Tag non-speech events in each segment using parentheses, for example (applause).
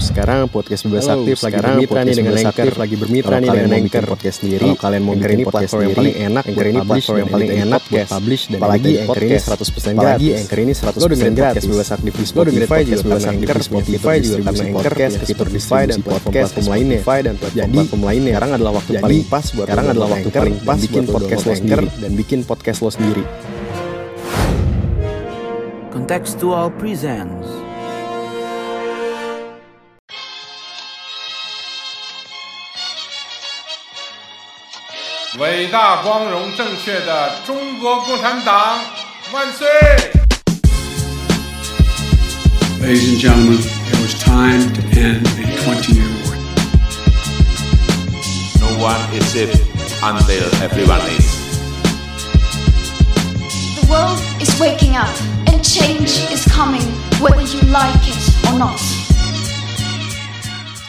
sekarang podcast bebas Halo, aktif lagi sekarang bermitra nih podcast dengan bebas Anchor. aktif lagi bermitra Kalau nih dengan mau Anchor. podcast sendiri, Kalau kalian mau bikin ini podcast platform yang sendiri, paling enak Anchor ini publish platform dan yang paling enak buat podcast. publish dan Apalagi Anchor ini podcast. 100% Apalagi gratis. Anchor ini 100% Lo dengerin gratis. podcast bebas aktif di Lo dengerin Spotify podcast juga bebas aktif di Spotify Spotify juga karena Anchor, punya fitur Spotify Spotify dan podcast lainnya. Spotify dan platform-platform lainnya. sekarang adalah waktu paling pas buat sekarang adalah waktu paling pas bikin podcast lo sendiri dan bikin podcast lo sendiri. Contextual presents 伟大、光荣、正确的中国共产党万岁！ Ladies and gentlemen, it was time to end a 20 year war. No one is safe until everyone is. The world is waking up and change is coming whether you like it or not.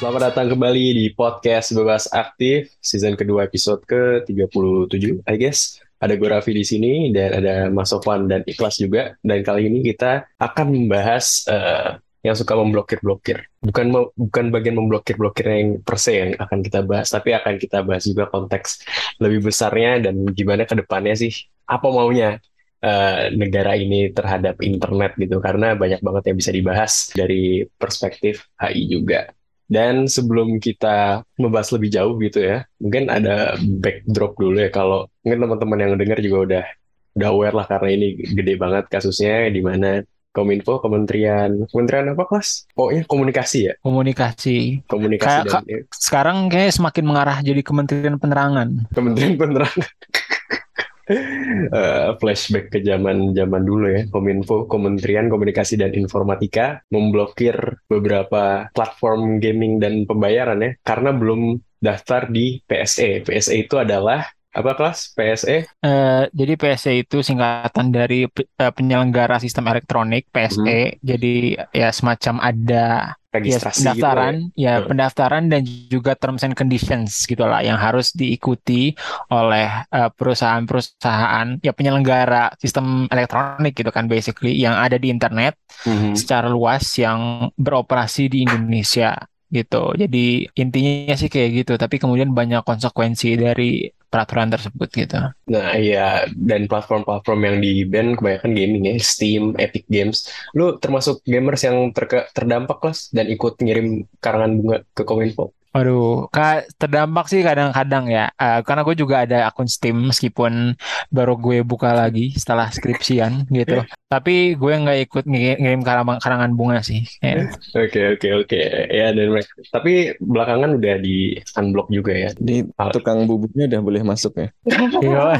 Selamat datang kembali di podcast Bebas Aktif season kedua episode ke-37 I guess. Ada gue Raffi di sini dan ada Mas Sofwan dan Ikhlas juga. Dan kali ini kita akan membahas eh, yang suka memblokir-blokir. Bukan bukan bagian memblokir-blokir yang per se yang akan kita bahas, tapi akan kita bahas juga konteks lebih besarnya dan gimana ke depannya sih apa maunya eh, negara ini terhadap internet gitu. Karena banyak banget yang bisa dibahas dari perspektif HI juga. Dan sebelum kita membahas lebih jauh gitu ya, mungkin ada backdrop dulu ya kalau mungkin teman-teman yang dengar juga udah udah aware lah karena ini gede banget kasusnya di mana Kominfo, Kementerian Kementerian apa kelas? Pokoknya komunikasi ya, komunikasi. komunikasi Kayak- dan Sekarang kayak semakin mengarah jadi Kementerian Penerangan. Kementerian Penerangan. (laughs) Eh, flashback ke zaman zaman dulu ya. Kominfo Kementerian Komunikasi dan Informatika memblokir beberapa platform gaming dan pembayaran ya karena belum daftar di PSE PSE itu adalah apa kelas? PSE Eh, jadi PSE itu singkatan dari eh, penyelenggara sistem elektronik PSE. Jadi ya semacam ada ya registrasi pendaftaran, ya Hmm. pendaftaran dan juga terms and conditions gitulah yang harus diikuti oleh eh, perusahaan-perusahaan ya penyelenggara sistem elektronik gitu kan basically yang ada di internet gitu. Mhm. secara luas yang beroperasi di Indonesia gitu. Jadi intinya sih kayak gitu, tapi kemudian banyak konsekuensi dari peraturan tersebut gitu. Nah iya dan platform-platform yang di ban kebanyakan gaming ya Steam, Epic Games. Lu termasuk gamers yang terdampak kelas dan ikut ngirim karangan bunga ke Kominfo. Waduh, Kak, terdampak sih kadang-kadang ya. Eh, karena gue juga ada akun Steam meskipun baru gue buka lagi setelah skripsian gitu. Tapi gue nggak ikut ngi- ngirim karangan, karangan bunga sih. Ya. Oke oke oke ya dan mereka tapi belakangan udah di unblock juga ya. Di tukang buburnya udah boleh masuk ya. (laughs) Iya,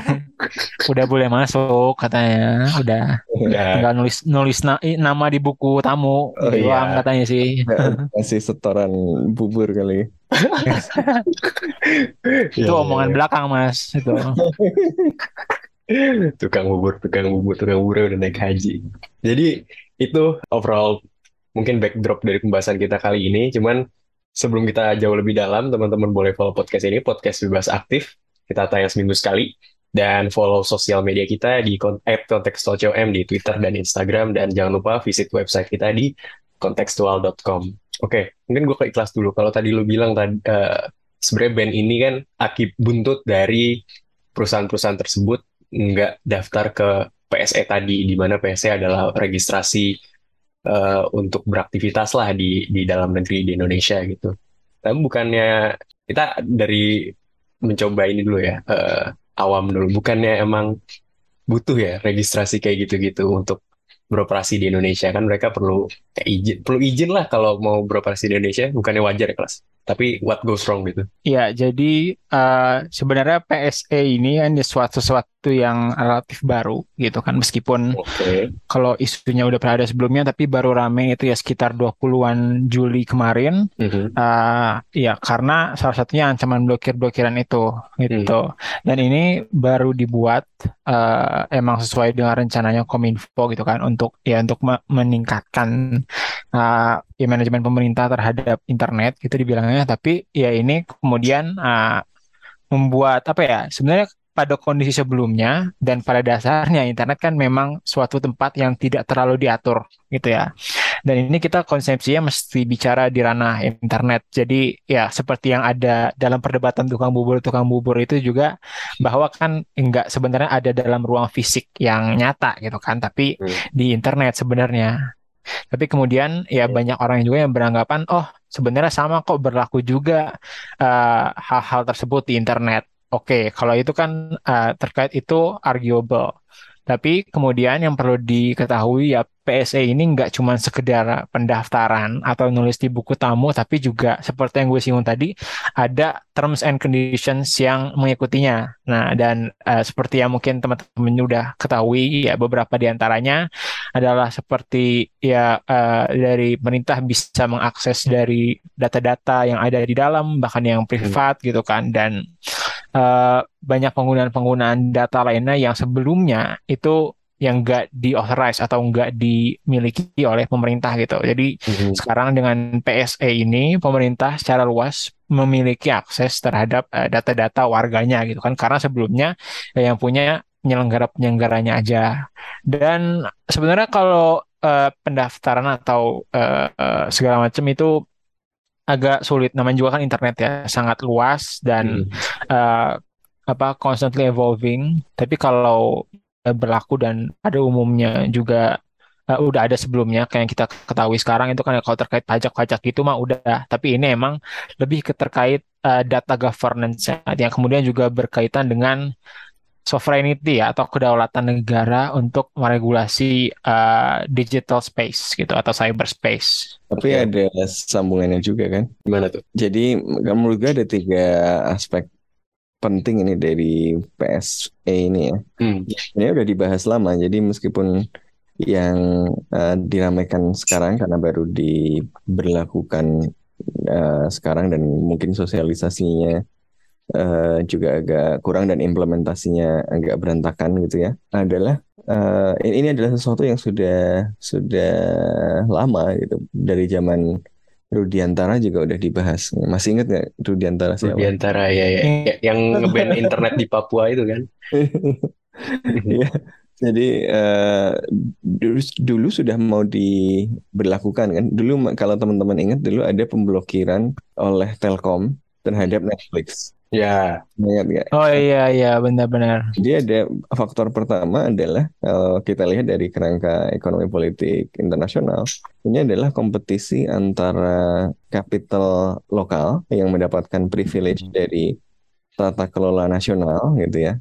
udah boleh masuk katanya. Udah Udah tinggal nulis nulis na- nama di buku tamu Oh, iya. katanya sih. Kasih setoran bubur kali. (laughs) Itu Ya, omongan ya, belakang mas itu. (laughs) tukang bubur tukang bubur tukang bubur udah naik haji. Jadi itu overall mungkin backdrop dari pembahasan kita kali ini. Cuman sebelum kita jauh lebih dalam, teman-teman boleh follow podcast ini podcast bebas aktif. Kita tayang seminggu sekali dan follow sosial media kita di kon- @kontekstual.com di Twitter dan Instagram dan jangan lupa visit website kita di kontekstual.com. Oke, mungkin gue ke ikhlas dulu. Kalau tadi lu bilang tadi eh, sebenarnya band ini kan akib buntut dari perusahaan-perusahaan tersebut nggak daftar ke PSE tadi, di mana PSE adalah registrasi eh, untuk beraktivitas lah di di dalam negeri di Indonesia gitu. Tapi bukannya kita dari mencoba ini dulu ya, eh, awam dulu. Bukannya emang butuh ya registrasi kayak gitu-gitu untuk beroperasi di Indonesia kan mereka perlu izin, perlu izin lah kalau mau beroperasi di Indonesia. Bukannya wajar ya kelas. Tapi what goes wrong gitu? Ya, jadi eh, sebenarnya PSE ini kan suatu sesuatu yang relatif baru gitu kan meskipun Oke. kalau isunya udah pernah ada sebelumnya tapi baru rame itu ya sekitar 20-an Juli kemarin Mhm. eh ya karena salah satunya ancaman blokir-blokiran itu gitu. Dan ini baru dibuat eh, emang sesuai dengan rencananya Kominfo gitu kan untuk ya untuk me- meningkatkan eh, ya manajemen pemerintah terhadap internet gitu dibilangnya tapi ya ini kemudian eh, membuat apa ya sebenarnya pada kondisi sebelumnya dan pada dasarnya internet kan memang suatu tempat yang tidak terlalu diatur gitu ya Dan ini kita konsepsinya mesti bicara di ranah internet. Jadi ya seperti yang ada dalam perdebatan tukang bubur tukang bubur itu juga bahwa kan enggak sebenarnya ada dalam ruang fisik yang nyata gitu kan, tapi Hmm. di internet sebenarnya. Tapi kemudian ya banyak orang juga yang beranggapan, oh sebenarnya sama kok berlaku juga eh, hal-hal tersebut di internet. Oke, kalau itu kan eh, terkait itu arguable. Tapi kemudian yang perlu diketahui ya PSE ini nggak cuma sekedar pendaftaran atau nulis di buku tamu, tapi juga seperti yang gue singgung tadi, ada terms and conditions yang mengikutinya. Nah, dan eh, seperti yang mungkin teman-teman udah ketahui, ya beberapa di antaranya adalah seperti ya eh, dari pemerintah bisa mengakses dari data-data yang ada di dalam, bahkan yang privat gitu kan, dan eh, banyak penggunaan-penggunaan data lainnya yang sebelumnya itu yang nggak di-authorize atau nggak dimiliki oleh pemerintah gitu. Jadi Mhm. sekarang dengan PSE ini pemerintah secara luas memiliki akses terhadap eh, data-data warganya gitu kan karena sebelumnya yang punya penyelenggara-penyelenggaranya aja. Dan sebenarnya kalau eh, pendaftaran atau eh, eh, segala macam itu agak sulit. Namanya juga kan internet ya, sangat luas dan Hmm. eh, apa constantly evolving. Tapi kalau berlaku dan pada umumnya juga eh, udah ada sebelumnya kayak yang kita ketahui sekarang itu kan kalau terkait pajak-pajak gitu mah udah. Tapi ini emang lebih ke terkait eh, data governance yang kemudian juga berkaitan dengan sovereignty ya atau kedaulatan negara untuk meregulasi eh, digital space gitu atau cyberspace. Tapi ada sambungannya juga kan. Gimana tuh? Jadi menurut gue ada tiga aspek penting ini dari PSE ini ya. Hmm. Ini udah dibahas lama, jadi meskipun yang eh, diramaikan sekarang karena baru diberlakukan eh, sekarang dan mungkin sosialisasinya eh, juga agak kurang dan implementasinya agak berantakan gitu ya, adalah eh, ini adalah sesuatu yang sudah sudah lama gitu dari zaman Rudiantara juga udah dibahas. Masih ingat nggak Rudiantara Di siapa? antara ya, ya, ya, (laughs) yang ngeban internet di Papua itu kan. Iya, (laughs) jadi eh, dulu, dulu sudah mau diberlakukan kan. Dulu kalau teman-teman ingat dulu ada pemblokiran oleh Telkom terhadap Netflix. Ya, Ingat nggak? Oh iya iya benar-benar. Jadi ada faktor pertama adalah kalau kita lihat dari kerangka ekonomi politik internasional, ini adalah kompetisi antara kapital lokal yang mendapatkan privilege dari tata kelola nasional gitu ya,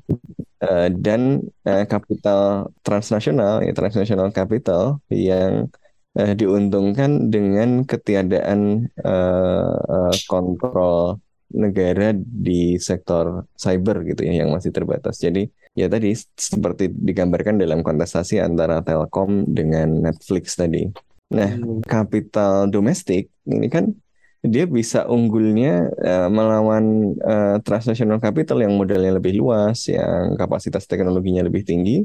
Eh, dan eh, kapital transnasional, ya transnational capital yang eh, diuntungkan dengan ketiadaan eh, eh, kontrol negara di sektor cyber gitu ya yang masih terbatas. Jadi ya tadi seperti digambarkan dalam kontestasi antara Telkom dengan Netflix tadi. Nah, kapital domestik ini kan dia bisa unggulnya eh, melawan eh, transnational capital yang modalnya lebih luas, yang kapasitas teknologinya lebih tinggi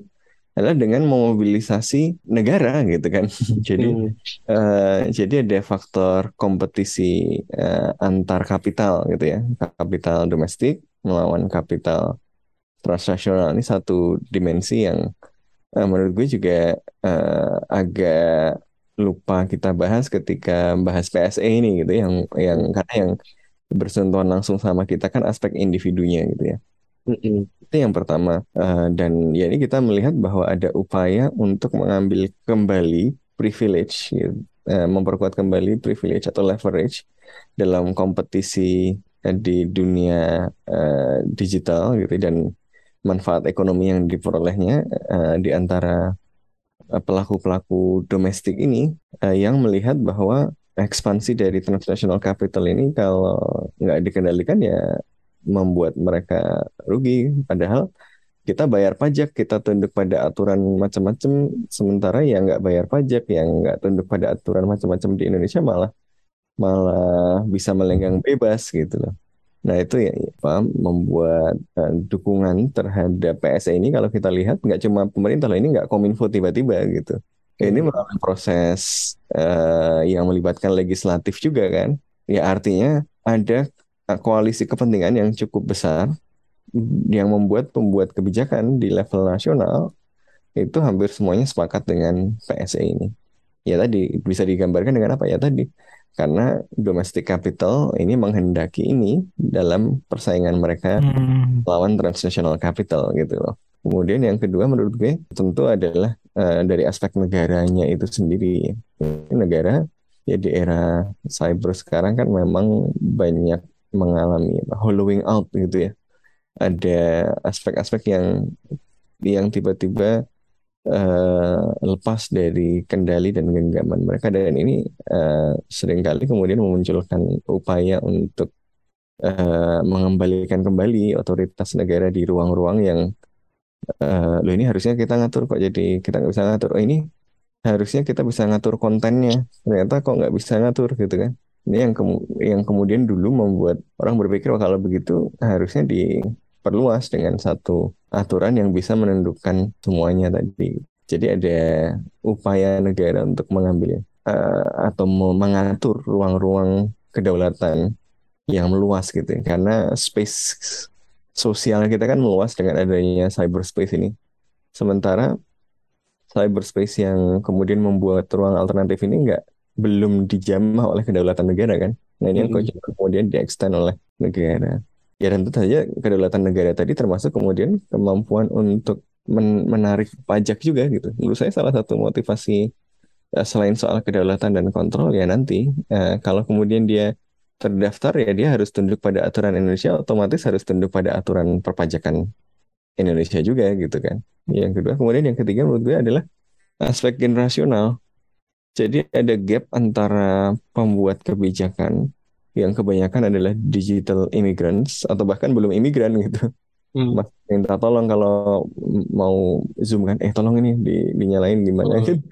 adalah dengan memobilisasi negara gitu kan. (laughs) Jadi Hmm. Eh, jadi ada faktor kompetisi eh, antar kapital gitu ya, kapital domestik melawan kapital transnasional ini satu dimensi yang eh, menurut gue juga eh, agak lupa kita bahas ketika bahas PSE ini gitu yang yang karena yang bersentuhan langsung sama kita kan aspek individunya gitu ya. Mm-mm. Itu yang pertama. Eh, dan ya ini kita melihat bahwa ada upaya untuk mengambil kembali privilege, gitu. Eh, memperkuat kembali privilege atau leverage dalam kompetisi eh, di dunia eh, digital gitu dan manfaat ekonomi yang diperolehnya eh, di antara pelaku-pelaku domestik ini eh, yang melihat bahwa ekspansi dari transnational capital ini kalau nggak dikendalikan ya membuat mereka rugi. Padahal kita bayar pajak, kita tunduk pada aturan macam-macam, sementara yang nggak bayar pajak, yang nggak tunduk pada aturan macam-macam di Indonesia malah malah bisa melenggang bebas gitu loh. Nah itu ya apa, membuat eh, dukungan terhadap PSE ini kalau kita lihat nggak cuma pemerintah loh, ini nggak kominfo tiba-tiba gitu. Ini melalui proses eh, yang melibatkan legislatif juga kan. Ya artinya ada koalisi kepentingan yang cukup besar yang membuat pembuat kebijakan di level nasional itu hampir semuanya sepakat dengan PSE ini. ya tadi bisa digambarkan dengan apa ya tadi karena domestic capital ini menghendaki ini dalam persaingan mereka Hmm. lawan transnational capital gitu loh. Kemudian yang kedua menurut gue tentu adalah eh, dari aspek negaranya itu sendiri. Negara ya di era cyber sekarang kan memang banyak mengalami hollowing out gitu ya. Ada aspek-aspek yang yang tiba-tiba eh, lepas dari kendali dan genggaman mereka. Dan ini eh, sering kali kemudian memunculkan upaya untuk eh, mengembalikan kembali otoritas negara di ruang-ruang yang eh loh ini harusnya kita ngatur kok jadi kita nggak bisa ngatur. Oh ini harusnya kita bisa ngatur kontennya. Ternyata kok nggak bisa ngatur gitu kan ini yang kemu- yang kemudian dulu membuat orang berpikir oh, kalau begitu harusnya diperluas dengan satu aturan yang bisa menentukan semuanya tadi jadi ada upaya negara untuk mengambil eh, atau me- mengatur ruang-ruang kedaulatan yang meluas gitu ya. karena space sosial kita kan meluas dengan adanya cyberspace ini. Sementara cyberspace yang kemudian membuat ruang alternatif ini nggak belum dijamah oleh kedaulatan negara kan. Nah ini yang Mm. kok kemudian diextend oleh negara. Ya tentu saja kedaulatan negara tadi termasuk kemudian kemampuan untuk men- menarik pajak juga gitu. Menurut saya salah satu motivasi eh, selain soal kedaulatan dan kontrol ya nanti eh, kalau kemudian dia terdaftar ya dia harus tunduk pada aturan Indonesia otomatis harus tunduk pada aturan perpajakan Indonesia juga gitu kan. Yang kedua kemudian yang ketiga menurut gue adalah aspek generasional. Jadi ada gap antara pembuat kebijakan yang kebanyakan adalah digital immigrants atau bahkan belum imigran gitu. Hmm. Mas minta tolong kalau mau zoom kan, eh tolong ini di, dinyalain gimana gitu.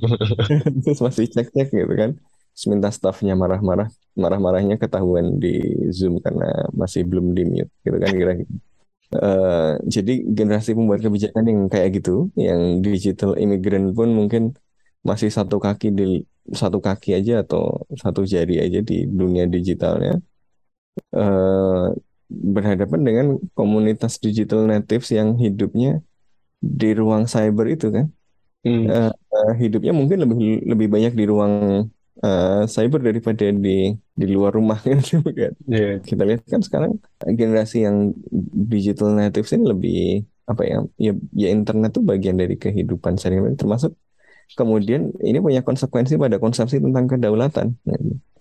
(laughs) Terus masih cek-cek gitu kan. Terus minta staffnya marah-marah, marah-marahnya ketahuan di Zoom karena masih belum di mute gitu kan kira-kira. Eh, jadi generasi pembuat kebijakan yang kayak gitu, yang digital immigrant pun mungkin masih satu kaki di satu kaki aja atau satu jari aja di dunia digitalnya, eh, berhadapan dengan komunitas digital natives yang hidupnya di ruang cyber itu kan Hmm. eh, eh, hidupnya mungkin lebih lebih banyak di ruang eh, cyber daripada di di luar rumah gitu (laughs) kan. Iya. Kita lihat kan sekarang generasi yang digital natives ini lebih apa ya ya, ya internet tuh bagian dari kehidupan sehari-hari termasuk kemudian ini punya konsekuensi pada konsepsi tentang kedaulatan.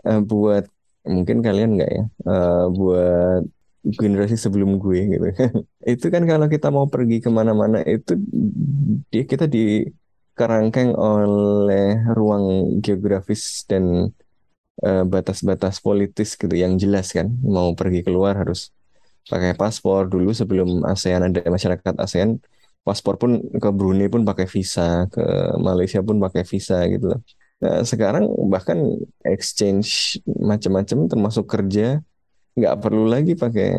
Eh, buat mungkin kalian nggak ya? Eh, buat generasi sebelum gue gitu. (laughs) Itu kan kalau kita mau pergi ke mana-mana itu dia kita di kerangkeng oleh ruang geografis dan eh, batas-batas politis gitu yang jelas kan. Mau pergi keluar harus pakai paspor dulu sebelum ASEAN ada masyarakat ASEAN paspor pun ke Brunei pun pakai visa ke Malaysia pun pakai visa gitu loh Nah, sekarang bahkan exchange macam-macam termasuk kerja nggak perlu lagi pakai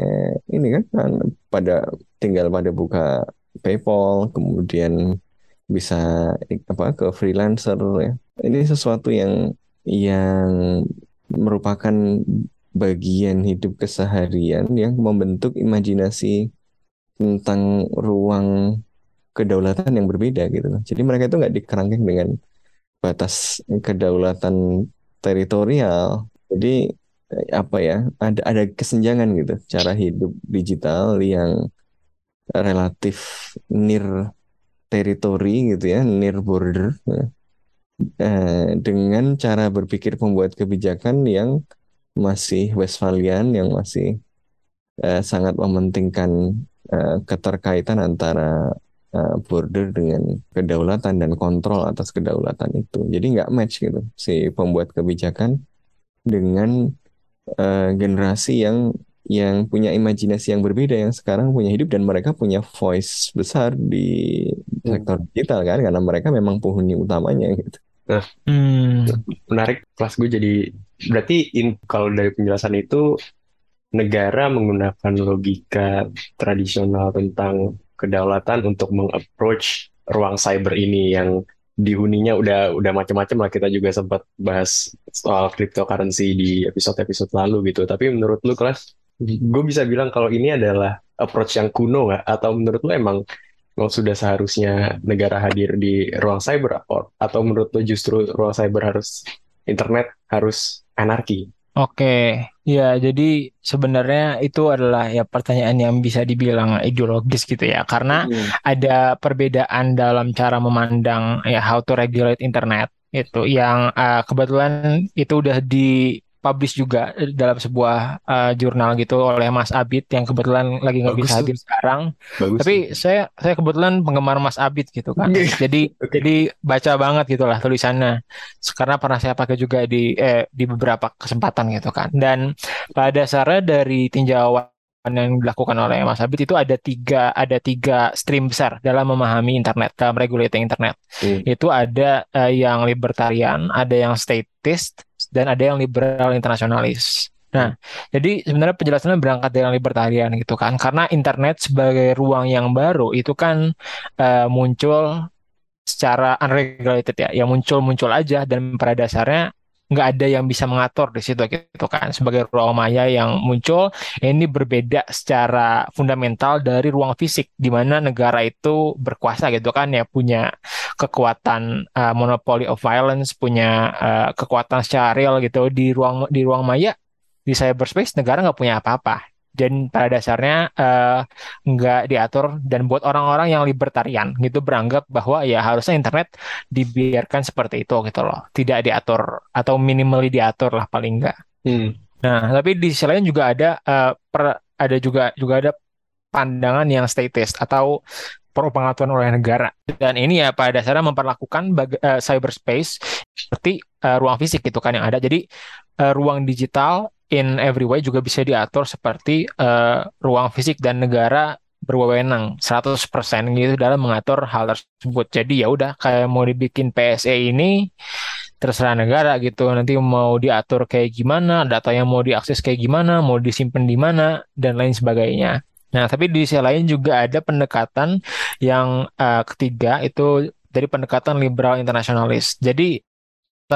ini kan kan pada tinggal pada buka PayPal kemudian bisa apa ke freelancer ya. Ini sesuatu yang yang merupakan bagian hidup keseharian yang membentuk imajinasi tentang ruang kedaulatan yang berbeda gitu. Jadi mereka itu nggak dikerangkeng dengan batas kedaulatan teritorial. Jadi eh, apa ya? Ada ada kesenjangan gitu cara hidup digital yang relatif near teritori gitu ya, near border ya. Eh, dengan cara berpikir pembuat kebijakan yang masih Westphalian, yang masih eh, sangat mementingkan eh, keterkaitan antara eh, border dengan kedaulatan dan kontrol atas kedaulatan itu. Jadi nggak match gitu si pembuat kebijakan dengan eh, generasi yang yang punya imajinasi yang berbeda yang sekarang punya hidup dan mereka punya voice besar di sektor digital kan karena mereka memang penghuni utamanya gitu. Hmm. menarik kelas gue jadi berarti in, kalau dari penjelasan itu negara menggunakan logika tradisional tentang kedaulatan untuk mengapproach ruang cyber ini yang dihuninya udah udah macam-macam lah. Kita juga sempat bahas soal cryptocurrency di episode-episode lalu gitu. Tapi menurut lu kelas gue bisa bilang kalau ini adalah approach yang kuno nggak? Atau menurut lu emang Lo sudah seharusnya negara hadir di ruang cyber or- atau menurut lo justru ruang cyber harus internet harus anarki? Oke, ya jadi sebenarnya itu adalah ya pertanyaan yang bisa dibilang ideologis gitu ya, karena Hmm. ada perbedaan dalam cara memandang ya how to regulate internet itu yang uh, kebetulan itu udah dipublish juga dalam sebuah uh, jurnal gitu oleh Mas Abid yang kebetulan lagi nggak bisa tuh. hadir sekarang. Bagus. Tapi saya saya kebetulan penggemar Mas Abid gitu kan. Jadi (laughs) Oke. jadi baca banget gitu lah tulisannya. Karena pernah saya pakai juga di eh, di beberapa kesempatan gitu kan. Dan pada dasarnya dari tinjauan yang dilakukan oleh Mas Abid itu ada tiga ada tiga stream besar dalam memahami internet dalam regulating internet. Hmm. Itu ada eh, yang libertarian, ada yang statist, dan ada yang liberal internasionalis. Nah, jadi sebenarnya penjelasannya berangkat dari yang libertarian gitu kan, karena internet sebagai ruang yang baru itu kan eh, muncul secara unregulated ya, yang muncul-muncul aja dan pada dasarnya nggak ada yang bisa mengatur di situ gitu kan. Sebagai ruang maya yang muncul ini berbeda secara fundamental dari ruang fisik di mana negara itu berkuasa gitu kan ya punya kekuatan uh, monopoly of violence punya uh, kekuatan secara real gitu. Di ruang di ruang maya di cyberspace negara nggak punya apa-apa dan pada dasarnya uh, nggak diatur. Dan buat orang-orang yang libertarian gitu beranggap bahwa ya harusnya internet dibiarkan seperti itu gitu loh. Tidak diatur atau minimally diatur lah paling nggak. Hmm. nah tapi di sisi lain juga ada uh, per, ada juga juga ada pandangan yang statist atau pro pengaturan oleh negara. Dan ini ya pada dasarnya memperlakukan baga- uh, cyberspace seperti uh, ruang fisik gitu kan yang ada. Jadi uh, ruang digital in every way juga bisa diatur seperti uh, ruang fisik dan negara berwenang 100% gitu dalam mengatur hal tersebut. Jadi ya udah kayak mau dibikin PSE ini terserah negara gitu. Nanti mau diatur kayak gimana, data yang mau diakses kayak gimana, mau disimpan di mana dan lain sebagainya. Nah, tapi di sisi lain juga ada pendekatan yang uh, ketiga itu dari pendekatan liberal internasionalis. Jadi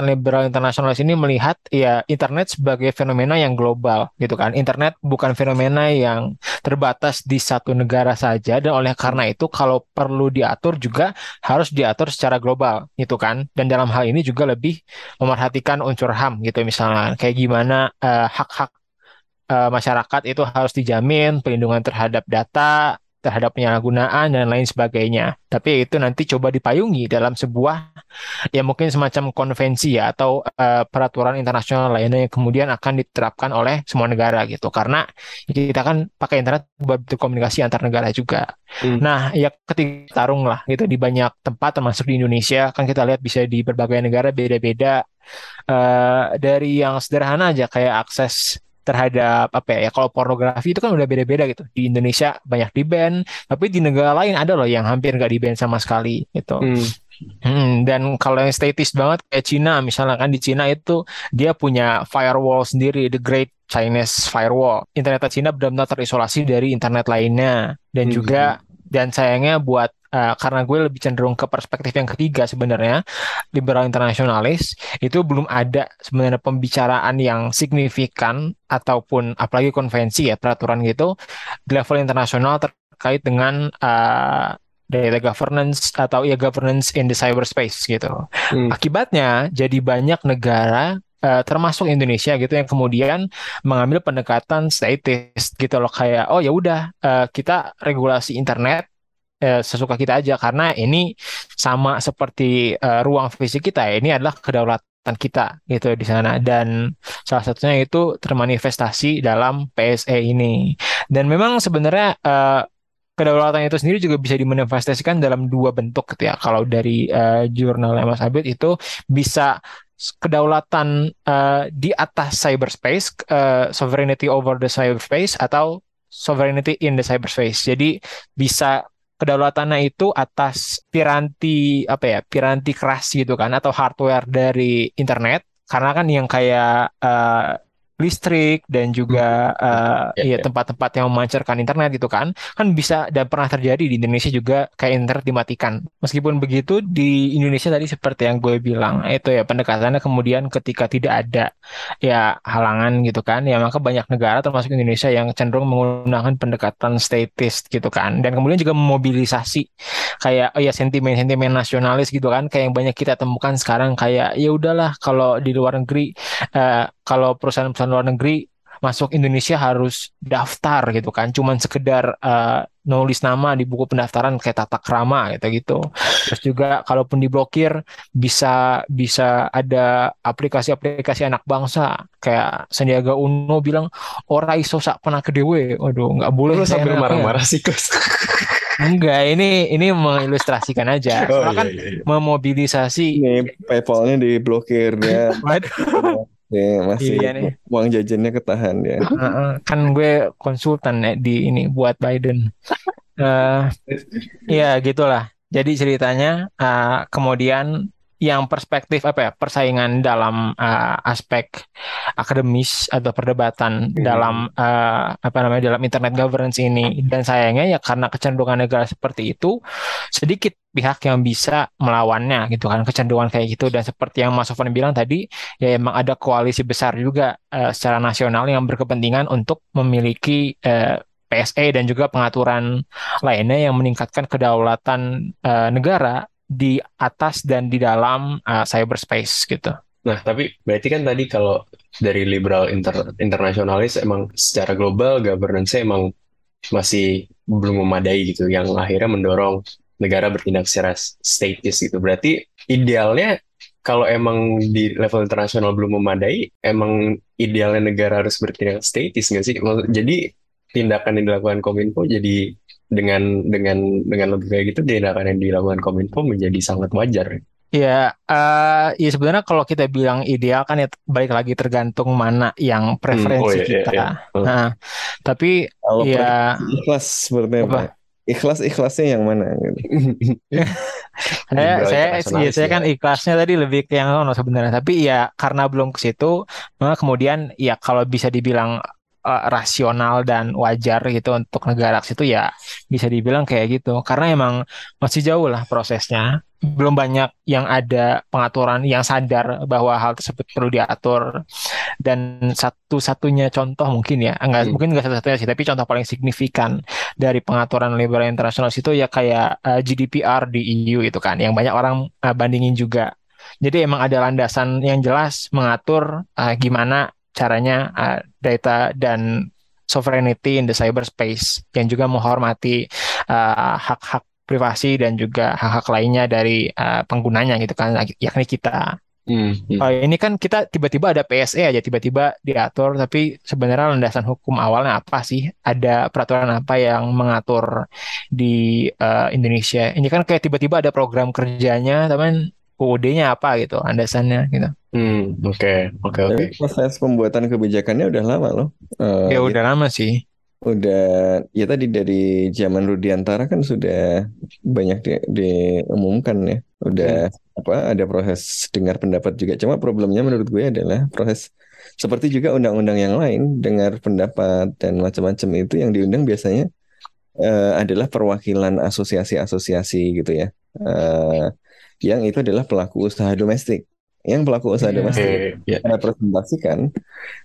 liberal internasionalis ini melihat ya internet sebagai fenomena yang global gitu kan. Internet bukan fenomena yang terbatas di satu negara saja dan oleh karena itu kalau perlu diatur juga harus diatur secara global gitu kan. Dan dalam hal ini juga lebih memerhatikan unsur HAM gitu misalnya kayak gimana uh, hak-hak uh, masyarakat itu harus dijamin perlindungan terhadap data terhadap penyalahgunaan dan lain sebagainya. Tapi itu nanti coba dipayungi dalam sebuah ya mungkin semacam konvensi ya atau uh, peraturan internasional lainnya yang kemudian akan diterapkan oleh semua negara gitu. Karena kita kan pakai internet buat berkomunikasi antar negara juga. Hmm. Nah, ya ketika tarung lah gitu di banyak tempat termasuk di Indonesia kan kita lihat bisa di berbagai negara beda-beda uh, dari yang sederhana aja kayak akses terhadap apa ya kalau pornografi itu kan udah beda-beda gitu di Indonesia banyak di ban tapi di negara lain ada loh yang hampir nggak di ban sama sekali gitu Hmm. Hmm, dan kalau yang statis banget kayak Cina misalnya kan di Cina itu dia punya firewall sendiri the Great Chinese Firewall internet Cina benar-benar terisolasi dari internet lainnya dan Hmm. juga dan sayangnya buat uh, karena gue lebih cenderung ke perspektif yang ketiga sebenarnya liberal internasionalis itu belum ada sebenarnya pembicaraan yang signifikan ataupun apalagi konvensi ya peraturan gitu di level internasional terkait dengan uh, data governance atau ya governance in the cyberspace gitu. Hmm. Akibatnya jadi banyak negara uh, termasuk Indonesia gitu yang kemudian mengambil pendekatan statist gitu loh kayak oh ya udah uh, kita regulasi internet uh, sesuka kita aja karena ini sama seperti uh, ruang fisik kita ini adalah kedaulatan kita gitu di sana dan salah satunya itu termanifestasi dalam PSE ini dan memang sebenarnya uh, kedaulatan itu sendiri juga bisa dimanifestasikan dalam dua bentuk gitu ya. Kalau dari uh, jurnal Mas Abid itu bisa kedaulatan uh, di atas cyberspace, uh, sovereignty over the cyberspace atau sovereignty in the cyberspace. Jadi bisa kedaulatannya itu atas piranti apa ya, piranti keras gitu kan atau hardware dari internet. Karena kan yang kayak uh, listrik dan juga eh, Ya, ya ya. tempat-tempat yang memancarkan internet gitu kan kan bisa dan pernah terjadi di Indonesia juga kayak internet dimatikan meskipun begitu di Indonesia tadi seperti yang gue bilang itu ya pendekatannya kemudian ketika tidak ada ya halangan gitu kan ya maka banyak negara termasuk Indonesia yang cenderung menggunakan pendekatan statist gitu kan dan kemudian juga memobilisasi kayak oh ya sentimen-sentimen nasionalis gitu kan kayak yang banyak kita temukan sekarang kayak ya udahlah kalau di luar negeri eh, kalau perusahaan-perusahaan luar negeri masuk Indonesia harus daftar gitu kan. Cuman sekedar eh, nulis nama di buku pendaftaran kayak tata krama gitu gitu. Terus juga kalaupun diblokir bisa bisa ada aplikasi-aplikasi anak bangsa. Kayak Sandiaga Uno bilang ora iso sak pernah kedewe waduh nggak boleh Lu sambil marah-marah sih, Kus. enggak ini ini mengilustrasikan aja. Oh, kan iya, iya, iya. memobilisasi Ini PayPal-nya diblokir ya. (laughs) Waduh, Ya, masih Iya nih. uang jajannya ketahan ya. Kan gue konsultan ya di ini buat Biden. eh ya gitulah. Jadi ceritanya eh, kemudian yang perspektif apa ya persaingan dalam eh, aspek akademis atau perdebatan dalam eh, apa namanya dalam internet governance ini. Dan sayangnya ya karena kecenderungan negara seperti itu sedikit pihak yang bisa melawannya gitu kan kecenderungan kayak gitu. Dan seperti yang Mas Sofwan bilang tadi ya emang ada koalisi besar juga eh, secara nasional yang berkepentingan untuk memiliki eh, PSE dan juga pengaturan lainnya yang meningkatkan kedaulatan eh, negara di atas dan di dalam eh, cyberspace gitu. Nah, tapi berarti kan tadi kalau dari liberal inter internasionalis emang secara global governance-nya emang masih belum memadai gitu, yang akhirnya mendorong negara bertindak secara statis gitu. Berarti idealnya kalau emang di level internasional belum memadai, emang idealnya negara harus bertindak statis nggak sih? Jadi tindakan yang dilakukan Kominfo jadi dengan dengan dengan logika gitu tindakan yang dilakukan Kominfo menjadi sangat wajar. Ya, eh ya sebenarnya kalau kita bilang ideal kan ya balik lagi tergantung mana yang preferensi oh, iya, iya, kita. iya. Oh. Nah, tapi Kalau ya ikhlas apa? Apa? Ikhlas ikhlasnya yang mana? Gitu. (laughs) saya saya ya, saya ya. kan ikhlasnya tadi lebih ke yang ono sebenarnya. Tapi ya karena belum ke situ, maka kemudian ya kalau bisa dibilang eh, rasional dan wajar gitu untuk negara situ ya bisa dibilang kayak gitu. Karena emang masih jauh lah prosesnya. Belum banyak yang ada pengaturan yang sadar bahwa hal tersebut perlu diatur. Dan satu-satunya contoh mungkin ya, enggak Hmm. mungkin enggak satu-satunya sih, tapi contoh paling signifikan dari pengaturan liberal internasional itu ya kayak eh, GDPR di EU itu kan, yang banyak orang eh, bandingin juga. Jadi emang ada landasan yang jelas mengatur eh, gimana caranya eh, data dan sovereignty in the cyberspace yang juga menghormati eh, hak-hak privasi dan juga hak-hak lainnya dari eh, penggunanya gitu kan, yakni kita. Hmm, hmm. Oh, ini kan kita tiba-tiba ada PSE aja tiba-tiba diatur, tapi sebenarnya landasan hukum awalnya apa sih? Ada peraturan apa yang mengatur di eh, Indonesia? Ini kan kayak tiba-tiba ada program kerjanya, tapi UUD-nya apa gitu, landasannya gitu. Hmm, oke, oke, oke. Tapi proses pembuatan kebijakannya udah lama loh. Eh, Ya udah lama sih. udah ya tadi dari zaman Rudiantara kan sudah banyak di, diumumkan ya. Udah apa ada proses dengar pendapat juga. Cuma problemnya menurut gue adalah proses seperti juga undang-undang yang lain dengar pendapat dan macam-macam itu yang diundang biasanya eh, adalah perwakilan asosiasi-asosiasi gitu ya. Eh, yang itu adalah pelaku usaha domestik. Yang pelaku usaha Iya. domestik ya. merepresentasikan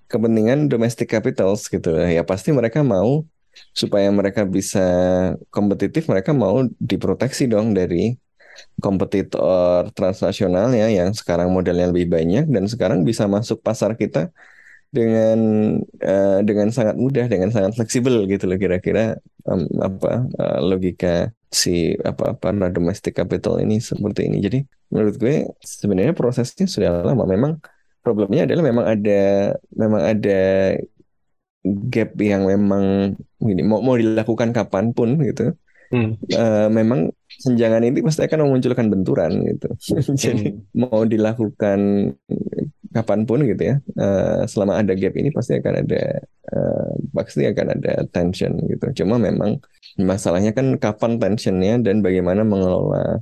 kepentingan domestic capitals gitu ya pasti mereka mau supaya mereka bisa kompetitif mereka mau diproteksi dong dari kompetitor transnasionalnya yang sekarang modalnya lebih banyak dan sekarang bisa masuk pasar kita dengan eh, dengan sangat mudah dengan sangat fleksibel gitu loh kira-kira em, apa eh, logika si apa para domestic capital ini seperti ini. Jadi menurut gue sebenarnya prosesnya sudah lama. Memang problemnya adalah memang ada memang ada gap yang memang gini mau mau dilakukan kapan pun gitu. Hmm, eh, memang senjangan ini pasti akan memunculkan benturan gitu. (laughs) Jadi hmm. mau dilakukan kapan pun gitu ya eh, selama ada gap ini pasti akan ada eh, pasti akan ada tension gitu cuma memang masalahnya kan kapan tensionnya dan bagaimana mengelola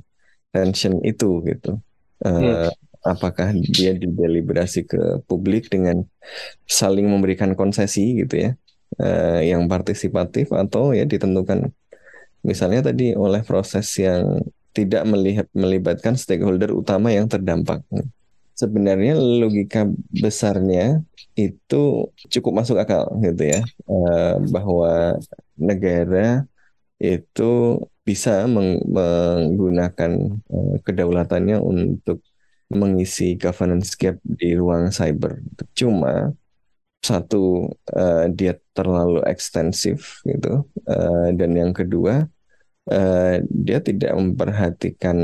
tension itu gitu Eh, Hmm. apakah dia dideliberasi ke publik dengan saling memberikan konsesi gitu ya, eh, yang partisipatif atau ya ditentukan misalnya tadi oleh proses yang tidak melihat melibatkan stakeholder utama yang terdampak. Sebenarnya logika besarnya itu cukup masuk akal gitu ya, eh, bahwa negara itu bisa meng- menggunakan eh, kedaulatannya untuk mengisi governance gap di ruang cyber. Cuma satu eh, dia terlalu ekstensif gitu, dan yang kedua dia tidak memperhatikan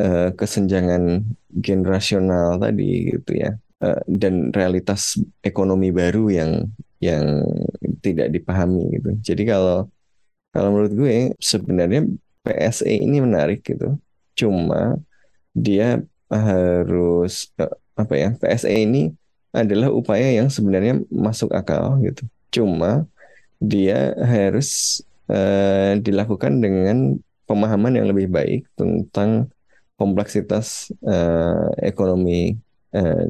eh, kesenjangan generasional tadi gitu ya, Eh, dan realitas ekonomi baru yang yang tidak dipahami gitu. Jadi kalau kalau menurut gue sebenarnya PSE ini menarik gitu. Cuma dia harus eh, apa ya? PSE ini adalah upaya yang sebenarnya masuk akal gitu. Cuma dia harus eh, dilakukan dengan pemahaman yang lebih baik tentang kompleksitas eh, ekonomi eh,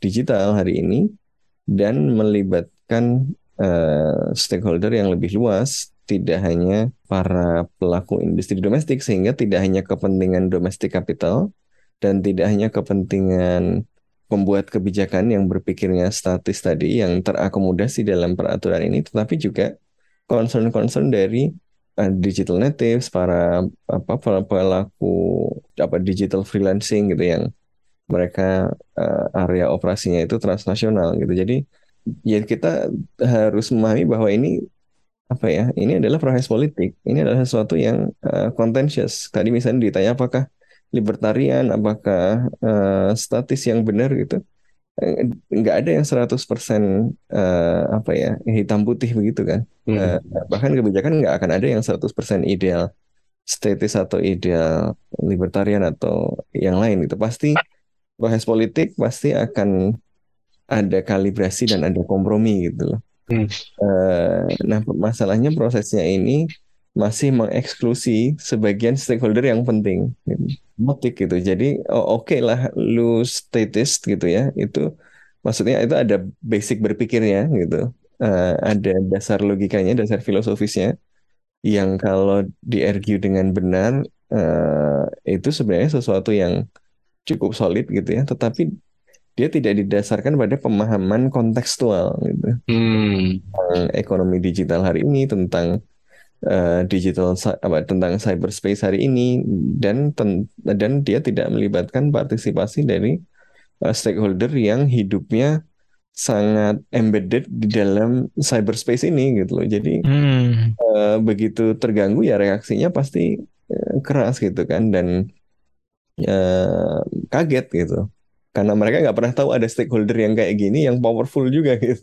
digital hari ini dan melibatkan eh, stakeholder yang lebih luas, tidak hanya para pelaku industri domestik, sehingga tidak hanya kepentingan domestic capital dan tidak hanya kepentingan pembuat kebijakan yang berpikirnya statis tadi, yang terakomodasi dalam peraturan ini, tetapi juga concern-concern dari uh, digital natives, para apa para pelaku apa digital freelancing gitu yang mereka uh, area operasinya itu transnasional gitu. Jadi ya kita harus memahami bahwa ini apa ya? Ini adalah proses politik. Ini adalah sesuatu yang uh, contentious. Tadi misalnya ditanya apakah libertarian, apakah uh, statis yang benar gitu. Eh, Nggak ada yang 100% eh, apa ya hitam putih begitu kan. Hmm. Eh, bahkan kebijakan nggak akan ada yang 100% ideal statis atau ideal libertarian atau yang lain itu pasti proses politik pasti akan ada kalibrasi dan ada kompromi gitu loh. Hmm. Eh, nah masalahnya prosesnya ini masih mengeksklusi sebagian stakeholder yang penting gitu. Motik gitu. Jadi oh, oke lah lu statist gitu ya. Itu maksudnya itu ada basic berpikirnya gitu. Eh, ada dasar logikanya, dasar filosofisnya yang kalau di-argue dengan benar eh, itu sebenarnya sesuatu yang cukup solid gitu ya, tetapi dia tidak didasarkan pada pemahaman kontekstual gitu Hmm. tentang ekonomi digital hari ini, tentang eh, digital apa tentang cyberspace hari ini dan ten- dan dia tidak melibatkan partisipasi dari eh, stakeholder yang hidupnya sangat embedded di dalam cyberspace ini gitu loh. Jadi Hmm. eh, begitu terganggu ya reaksinya pasti eh, keras gitu kan dan eh, kaget gitu karena mereka nggak pernah tahu ada stakeholder yang kayak gini yang powerful juga gitu.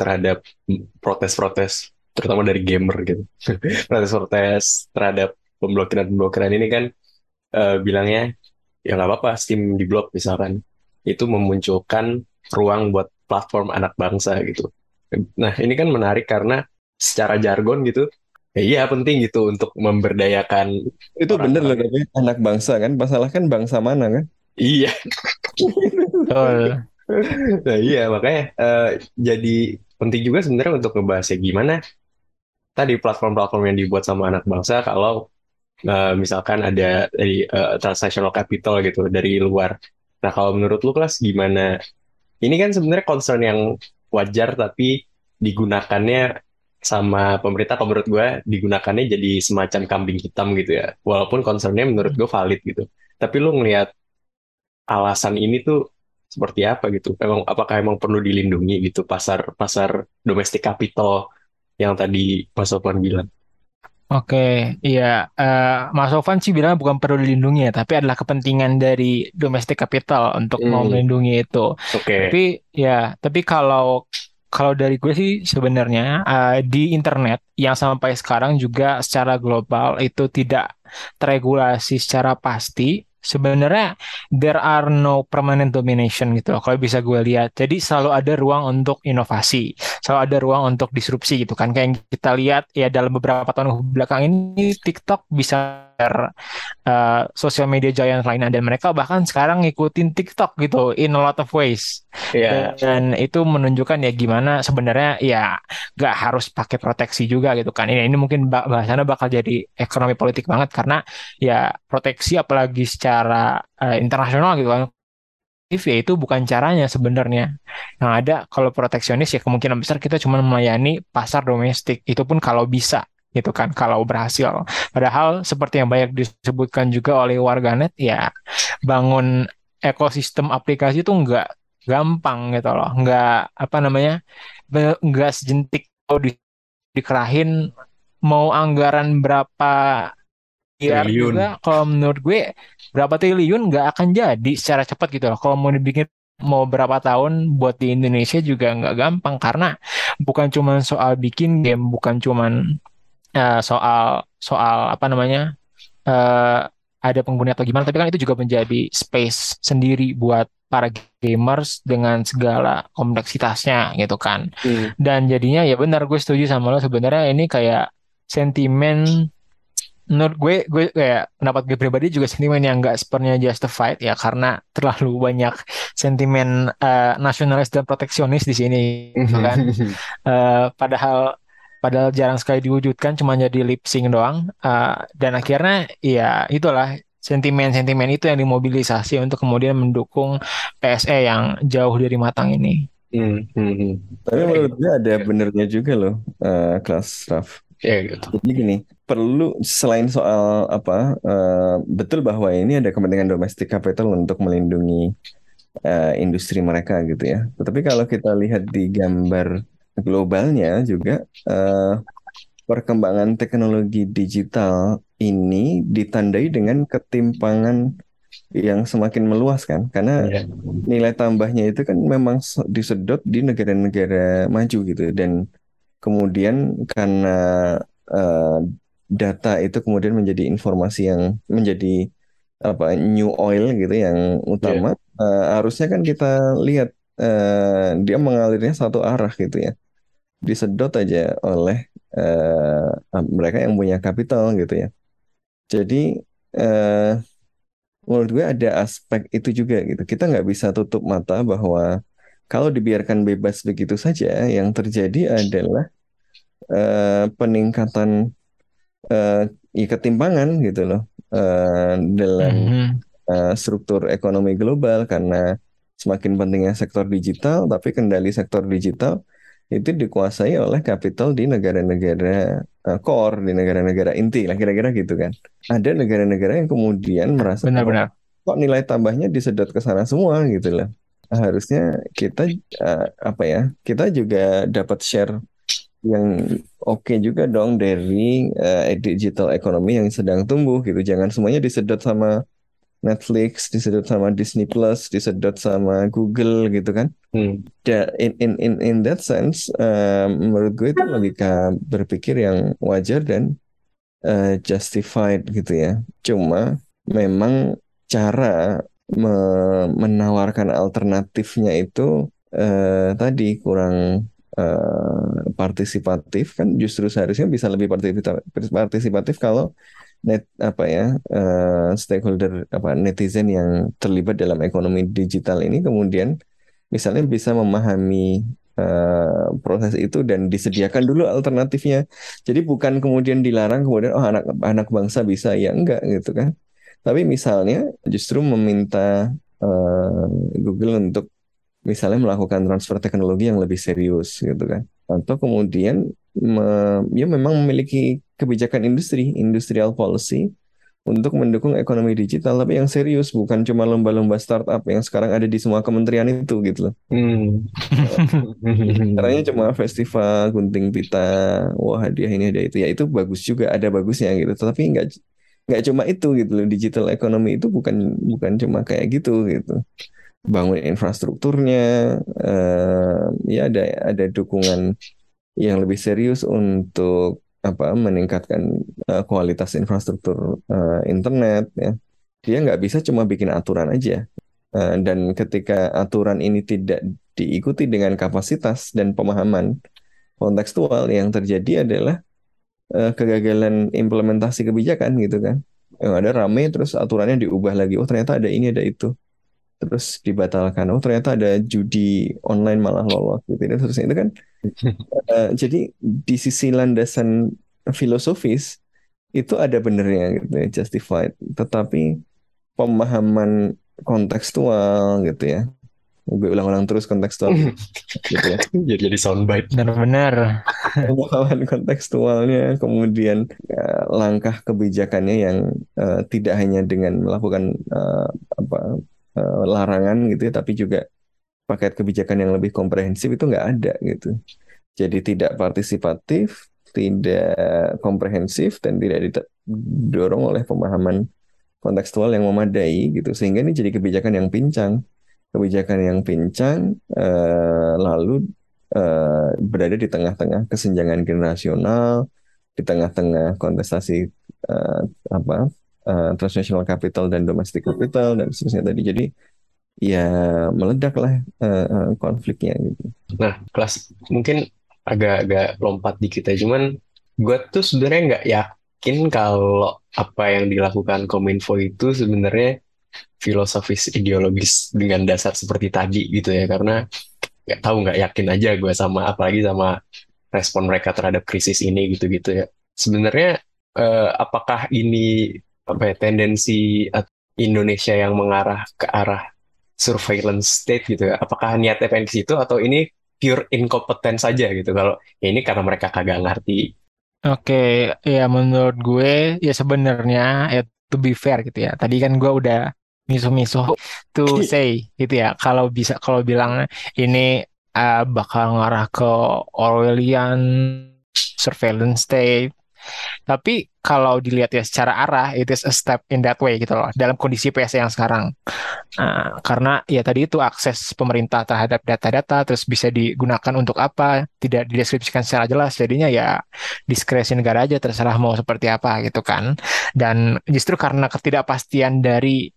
terhadap protes-protes terutama dari gamer gitu. (laughs) Protes-protes terhadap pemblokiran-pemblokiran ini kan eh, bilangnya ya nggak apa-apa Steam diblok misalkan. Itu memunculkan ruang buat platform anak bangsa gitu. Nah, ini kan menarik karena secara jargon gitu ya iya penting gitu untuk memberdayakan Itu bener loh tapi anak bangsa kan, masalah kan bangsa mana kan? iya Betul. (laughs) Nah iya makanya eh, jadi penting juga sebenarnya untuk ngebahas ya gimana tadi platform-platform yang dibuat sama anak bangsa kalau eh, misalkan ada dari eh, transnational capital gitu dari luar. Nah kalau menurut lu kelas gimana? Ini kan sebenarnya concern yang wajar tapi digunakannya sama pemerintah kalau menurut gue digunakannya jadi semacam kambing hitam gitu ya. Walaupun concernnya menurut gue valid gitu. Tapi lu ngelihat alasan ini tuh seperti apa gitu? Emang apakah emang perlu dilindungi gitu pasar pasar domestic capital yang tadi Mas Sofwan bilang? Oke, iya. Eh, Mas Sofan sih bilang bukan perlu dilindungi ya, tapi adalah kepentingan dari domestic capital untuk mau Hmm. melindungi itu. Oke. Tapi ya, tapi kalau kalau dari gue sih sebenarnya eh, di internet yang sampai sekarang juga secara global itu tidak teregulasi secara pasti. Sebenarnya there are no permanent domination gitu loh, kalau bisa gue lihat. Jadi selalu ada ruang untuk inovasi, selalu ada ruang untuk disrupsi gitu kan. Kayak yang kita lihat ya dalam beberapa tahun belakang ini TikTok bisa uh, sosial media giant lainnya dan mereka bahkan sekarang ngikutin TikTok gitu in a lot of ways. Iya. Dan itu menunjukkan ya gimana sebenarnya ya nggak harus pakai proteksi juga gitu kan. Ini ini mungkin bah- bahasannya bakal jadi ekonomi politik banget karena ya proteksi apalagi secara uh, internasional gitu kan. Ya itu bukan caranya sebenarnya. Yang ada kalau proteksionis ya kemungkinan besar kita cuma melayani pasar domestik. Itu pun kalau bisa gitu kan kalau berhasil. Padahal seperti yang banyak disebutkan juga oleh warganet ya bangun ekosistem aplikasi itu nggak gampang gitu loh. Nggak apa namanya be- nggak sejentik kalau di, dikerahin mau anggaran berapa miliar Triliun. juga kalau menurut gue berapa triliun nggak akan jadi secara cepat gitu loh. Kalau mau dibikin mau berapa tahun buat di Indonesia juga nggak gampang karena bukan cuma soal bikin game, bukan cuman eh, soal soal apa namanya eh, ada pengguna atau gimana, tapi kan itu juga menjadi space sendiri buat para gamers dengan segala kompleksitasnya gitu kan. Hmm. Dan jadinya ya benar gue setuju sama lo sebenarnya ini kayak sentimen menurut gue gue kayak pendapat gue pribadi juga sentimen yang nggak sepenuhnya justified ya karena terlalu banyak sentimen eh, nasionalis dan proteksionis di sini gitu kan. (laughs) Eh, padahal padahal jarang sekali diwujudkan cuma jadi lip sync doang Eh, dan akhirnya ya itulah sentimen-sentimen itu yang dimobilisasi untuk kemudian mendukung PSE yang jauh dari matang ini. Hmm, hmm, hmm. Tapi menurut gue ada benernya juga loh, eh, kelas Raf. Ya gitu. Jadi gini, perlu selain soal apa, eh, betul bahwa ini ada kepentingan domestic capital untuk melindungi eh, industri mereka gitu ya. Tetapi kalau kita lihat di gambar globalnya juga, eh, perkembangan teknologi digital ini ditandai dengan ketimpangan yang semakin meluas kan, karena Iya. nilai tambahnya itu kan memang se- disedot di negara-negara maju gitu. Dan kemudian karena eh, data itu kemudian menjadi informasi yang menjadi apa new oil gitu yang utama eh, harusnya kan kita lihat eh, dia mengalirnya satu arah gitu ya disedot aja oleh eh, mereka yang punya kapital gitu ya. Jadi eh, menurut gue ada aspek itu juga gitu. Kita nggak bisa tutup mata bahwa kalau dibiarkan bebas begitu saja, yang terjadi adalah eh, peningkatan ya, ketimpangan gitu loh eh, dalam eh, struktur ekonomi global. Karena semakin pentingnya sektor digital, tapi kendali sektor digital itu dikuasai oleh kapital di negara-negara eh, core, di negara-negara inti lah kira-kira gitu kan. Ada negara-negara yang kemudian merasa Benar-benar. kok nilai tambahnya disedot ke sana semua gitu loh. Harusnya kita eh, apa ya? Kita juga dapat share yang oke juga dong dari eh, digital economy yang sedang tumbuh gitu. Jangan semuanya disedot sama Netflix, disedot sama Disney Plus, disedot sama Google gitu kan. Hmm. Ya, in in in in that sense, eh, menurut gue itu logika berpikir yang wajar dan eh, justified gitu ya. Cuma memang cara me- menawarkan alternatifnya itu eh, tadi kurang eh, partisipatif kan justru seharusnya bisa lebih partisipatif, partisipatif kalau net apa ya eh, stakeholder apa netizen yang terlibat dalam ekonomi digital ini kemudian misalnya bisa memahami eh, proses itu dan disediakan dulu alternatifnya. Jadi bukan kemudian dilarang kemudian oh anak anak bangsa bisa ya enggak gitu kan. Tapi misalnya justru meminta eh, Google untuk misalnya melakukan transfer teknologi yang lebih serius gitu kan. Atau kemudian me- ya memang memiliki kebijakan industri, industrial policy untuk mendukung ekonomi digital, tapi yang serius bukan cuma lomba-lomba startup yang sekarang ada di semua kementerian itu gitu loh. Hmm. (laughs) Caranya cuma festival, gunting pita, wah hadiah ini hadiah itu ya itu bagus juga ada bagusnya gitu. Tapi nggak nggak cuma itu gitu loh. Digital ekonomi itu bukan bukan cuma kayak gitu gitu. Bangun infrastrukturnya, eh, ya ada ada dukungan yang lebih serius untuk apa meningkatkan uh, kualitas infrastruktur uh, internet ya. Dia nggak bisa cuma bikin aturan aja. Uh, dan ketika aturan ini tidak diikuti dengan kapasitas dan pemahaman kontekstual yang terjadi adalah uh, kegagalan implementasi kebijakan gitu kan. Yang ada rame terus aturannya diubah lagi. Oh ternyata ada ini ada itu terus dibatalkan. Oh ternyata ada judi online malah lolos gitu. Dan terus itu kan uh, (laughs) jadi di sisi landasan filosofis itu ada benernya gitu ya justified. Tetapi pemahaman kontekstual gitu ya. Gue ulang-ulang terus kontekstual. (laughs) Gitu ya. Jadi jadi soundbite. Benar-benar. pemahaman kontekstualnya kemudian uh, langkah kebijakannya yang uh, tidak hanya dengan melakukan uh, apa uh, larangan gitu ya tapi juga paket kebijakan yang lebih komprehensif itu nggak ada gitu. Jadi tidak partisipatif tidak komprehensif dan tidak didorong oleh pemahaman kontekstual yang memadai gitu. Sehingga ini jadi kebijakan yang pincang. Kebijakan yang pincang eh, lalu eh, berada di tengah-tengah kesenjangan generasional di tengah-tengah kontestasi eh, apa eh, transnational capital dan domestic capital dan seterusnya tadi jadi ya meledak lah eh, eh, konfliknya gitu nah kelas mungkin agak-agak lompat dikit ya. Cuman gue tuh sebenarnya nggak yakin kalau apa yang dilakukan Kominfo itu sebenarnya filosofis ideologis dengan dasar seperti tadi gitu ya. Karena nggak tahu nggak yakin aja gue sama apalagi sama respon mereka terhadap krisis ini gitu-gitu ya. Sebenarnya eh, apakah ini apa ya tendensi Indonesia yang mengarah ke arah surveillance state gitu ya? Apakah niatnya pengen ke situ atau ini pure inkompeten saja gitu kalau ya ini karena mereka kagak ngerti Oke, ya menurut gue ya sebenarnya ya to be fair gitu ya. Tadi kan gue udah misuh-misuh (laughs) to say gitu ya. Kalau bisa kalau bilang ini uh, bakal ngarah ke Orwellian surveillance state. Tapi kalau dilihat ya secara arah, it is a step in that way gitu loh. Dalam kondisi PS yang sekarang. Uh, karena ya tadi itu akses pemerintah terhadap data-data terus bisa digunakan untuk apa tidak dideskripsikan secara jelas jadinya ya diskresi negara aja terserah mau seperti apa gitu kan dan justru karena ketidakpastian dari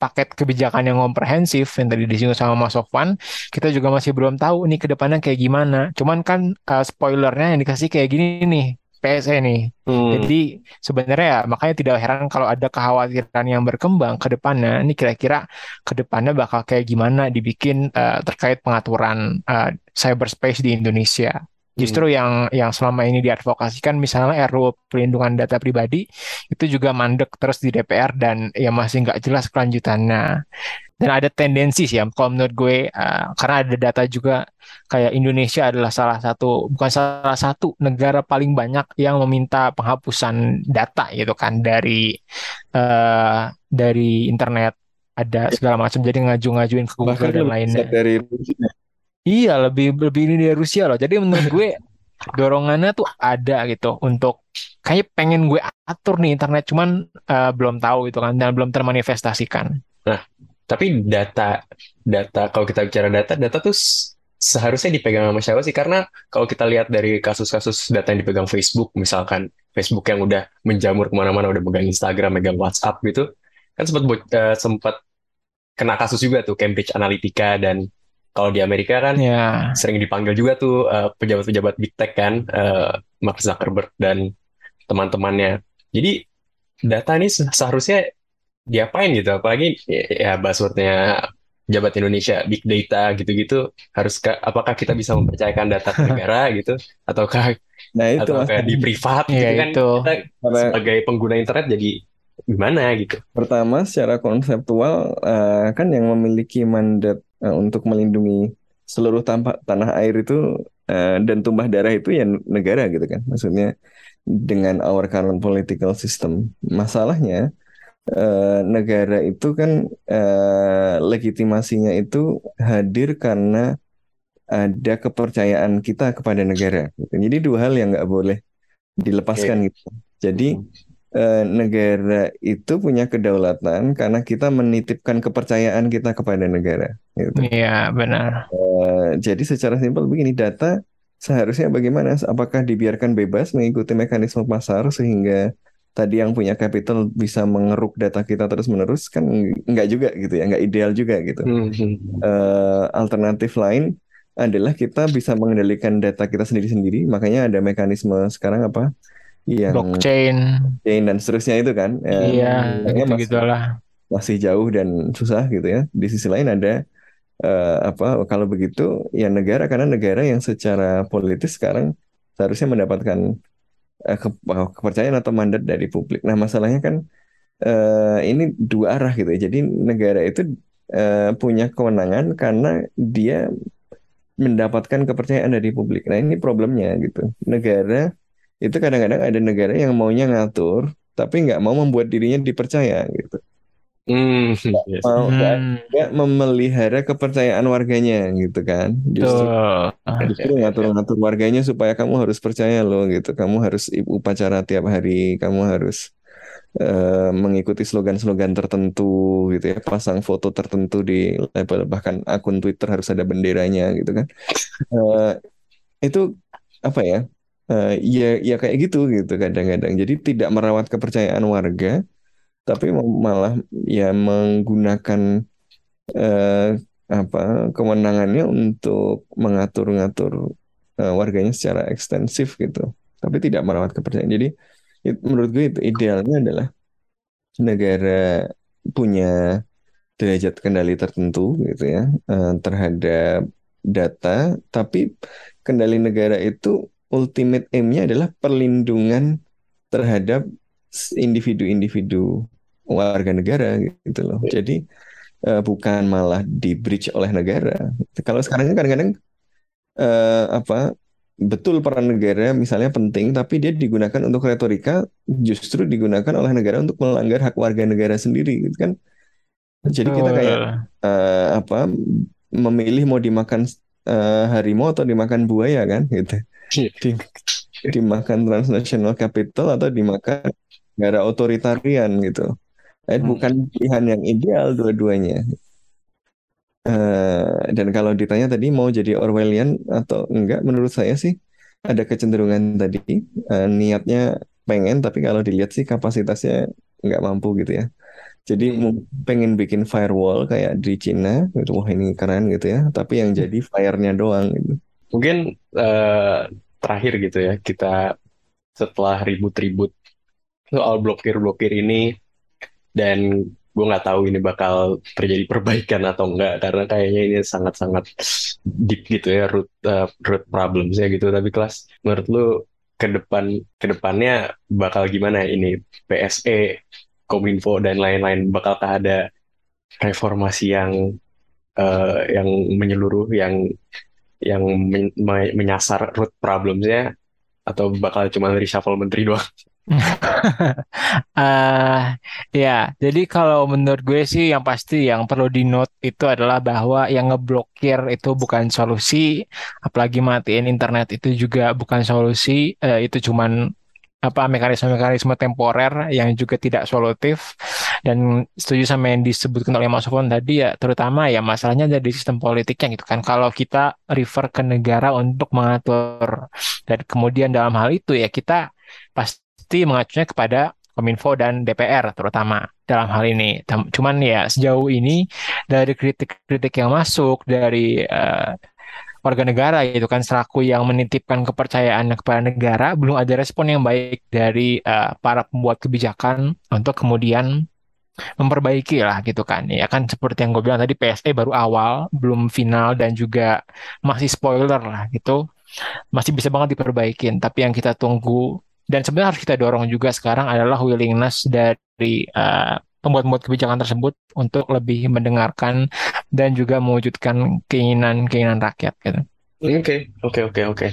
paket kebijakan yang komprehensif yang tadi disinggung sama Mas Sofwan kita juga masih belum tahu nih ke depannya kayak gimana cuman kan uh, spoilernya yang dikasih kayak gini nih PSE nih. Hmm. Jadi sebenarnya ya makanya tidak heran kalau ada kekhawatiran yang berkembang ke depannya. Ini kira-kira ke depannya bakal kayak gimana dibikin uh, terkait pengaturan uh, cyberspace di Indonesia. Justru hmm. yang yang selama ini diadvokasikan misalnya RUU perlindungan data pribadi itu juga mandek terus di DPR dan ya masih nggak jelas kelanjutannya dan ada tendensi sih ya kalau menurut gue uh, karena ada data juga kayak Indonesia adalah salah satu bukan salah satu negara paling banyak yang meminta penghapusan data gitu kan dari uh, dari internet ada segala macam jadi ngaju-ngajuin ke Google Bahkan dan lainnya dari. Iya lebih lebih ini dari Rusia loh jadi menurut gue (laughs) dorongannya tuh ada gitu untuk kayak pengen gue atur nih internet cuman uh, belum tahu gitu kan dan belum termanifestasikan nah tapi data data kalau kita bicara data, data tuh seharusnya dipegang sama siapa sih? Karena kalau kita lihat dari kasus-kasus data yang dipegang Facebook, misalkan Facebook yang udah menjamur ke mana-mana, udah megang Instagram, megang WhatsApp gitu, kan sempat uh, sempat kena kasus juga tuh Cambridge Analytica dan kalau di Amerika kan yeah. sering dipanggil juga tuh uh, pejabat-pejabat big tech kan, uh, Mark Zuckerberg dan teman-temannya. Jadi data ini seharusnya diapain gitu apalagi ya, ya buzzwordnya jabat Indonesia big data gitu-gitu harus ke, apakah kita bisa mempercayakan data negara (laughs) gitu ataukah nah itu ataukah di privat gitu ya, kan itu. kita sebagai pengguna internet jadi gimana gitu pertama secara konseptual uh, kan yang memiliki mandat uh, untuk melindungi seluruh tanpa, tanah air itu uh, dan tumbah darah itu ya negara gitu kan maksudnya dengan our current political system masalahnya eh, negara itu kan eh, legitimasinya itu hadir karena ada kepercayaan kita kepada negara. gitu. Jadi dua hal yang nggak boleh dilepaskan gitu. Jadi eh, negara itu punya kedaulatan karena kita menitipkan kepercayaan kita kepada negara. Gitu. Iya, benar. Eh, jadi secara simpel begini, data seharusnya bagaimana? Apakah dibiarkan bebas mengikuti mekanisme pasar sehingga tadi yang punya capital bisa mengeruk data kita terus-menerus? Kan nggak juga gitu ya, nggak ideal juga gitu. Eh, alternatif lain adalah kita bisa mengendalikan data kita sendiri-sendiri. Makanya ada mekanisme sekarang apa? Yang Blockchain. blockchain dan seterusnya itu kan. Eh, Iya, masih gitu-gitulah. masih jauh dan susah gitu ya. Di sisi lain ada eh, apa kalau begitu ya negara karena negara yang secara politis sekarang seharusnya mendapatkan ke- kepercayaan atau mandat dari publik. Nah, masalahnya kan eh, ini dua arah gitu ya. Jadi negara itu eh, punya kewenangan karena dia mendapatkan kepercayaan dari publik. Nah, ini problemnya gitu. Negara itu kadang-kadang ada negara yang maunya ngatur tapi nggak mau membuat dirinya dipercaya gitu. Hmm, (laughs) yes. Mau nggak Hmm, memelihara kepercayaan warganya gitu kan. Justru justru ngatur-ngatur warganya supaya kamu harus percaya loh gitu. Kamu harus upacara tiap hari, kamu harus eh, mengikuti slogan-slogan tertentu gitu ya, pasang foto tertentu di label bahkan akun Twitter harus ada benderanya gitu kan. Eh, itu apa ya? Eh, ya ya kayak gitu gitu kadang-kadang. Jadi tidak merawat kepercayaan warga, tapi malah ya menggunakan eh, apa kewenangannya untuk mengatur-ngatur eh, warganya secara ekstensif gitu, tapi tidak merawat kepercayaan. Jadi it- menurut gue itu idealnya adalah negara punya derajat kendali tertentu gitu ya eh, terhadap data, tapi kendali negara itu ultimate aim-nya adalah perlindungan terhadap individu-individu warga negara gitu loh. Jadi eh, bukan malah di breach oleh negara. Kalau sekarang kan kadang-kadang eh, apa betul peran negara misalnya penting, tapi dia digunakan untuk retorika justru digunakan oleh negara untuk melanggar hak warga negara sendiri gitu kan. Jadi kita kayak eh, apa memilih mau dimakan eh, harimau atau dimakan buaya kan gitu. Iya. Di- dimakan transnational capital atau dimakan negara otoritarian gitu. Eh, Hmm. bukan pilihan yang ideal dua-duanya. Eh, dan kalau ditanya tadi mau jadi Orwellian atau enggak, menurut saya sih ada kecenderungan tadi eh, niatnya pengen, tapi kalau dilihat sih kapasitasnya nggak mampu gitu ya. Jadi Hmm. pengen bikin firewall kayak di Cina, gitu, wah ini keren gitu ya. Tapi yang jadi fire-nya doang gitu. Mungkin eh, terakhir gitu ya, kita setelah ribut-ribut soal blokir-blokir ini, dan gue nggak tahu ini bakal terjadi perbaikan atau enggak, karena kayaknya ini sangat-sangat deep gitu ya, root, eh, root problemsnya gitu. Tapi kelas, menurut lu ke depan ke depannya bakal gimana ini PSE, Kominfo dan lain-lain bakalkah ada reformasi yang eh, yang menyeluruh yang yang men- me- menyasar root problemsnya atau bakal cuma reshuffle menteri doang? (laughs) eh ya, jadi kalau menurut gue sih yang pasti yang perlu di note itu adalah bahwa yang ngeblokir itu bukan solusi, apalagi matiin internet itu juga bukan solusi, eh, itu cuman apa mekanisme-mekanisme temporer yang juga tidak solutif dan setuju sama yang disebutkan oleh Mas Sofwan tadi ya terutama ya masalahnya ada di sistem politiknya gitu kan. Kalau kita refer ke negara untuk mengatur dan kemudian dalam hal itu ya kita pasti mengacunya kepada Kominfo dan DPR terutama dalam hal ini. Cuman ya sejauh ini dari kritik-kritik yang masuk dari eh, warga negara gitu kan selaku yang menitipkan kepercayaannya kepada negara belum ada respon yang baik dari eh, para pembuat kebijakan untuk kemudian memperbaiki lah gitu kan ya kan seperti yang gue bilang tadi PSE baru awal belum final dan juga masih spoiler lah gitu masih bisa banget diperbaikin tapi yang kita tunggu dan sebenarnya harus kita dorong juga sekarang adalah willingness dari eh, pembuat-pembuat kebijakan tersebut untuk lebih mendengarkan dan juga mewujudkan keinginan-keinginan rakyat gitu. Oke, oke, oke, oke.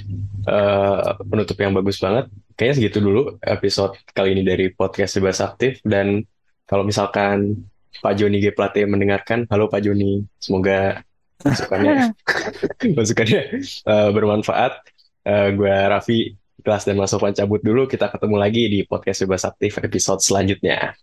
Eh, penutup yang bagus banget. Kayaknya segitu dulu episode kali ini dari podcast Bebas Aktif dan Kalau misalkan Pak Joni G. Plate mendengarkan, halo Pak Joni, semoga masukannya (laughs) (laughs) masukannya eh, bermanfaat. Eh, gue Raffi, Kelas dan Mas Sofwan cabut dulu. Kita ketemu lagi di podcast Bebas Aktif episode selanjutnya.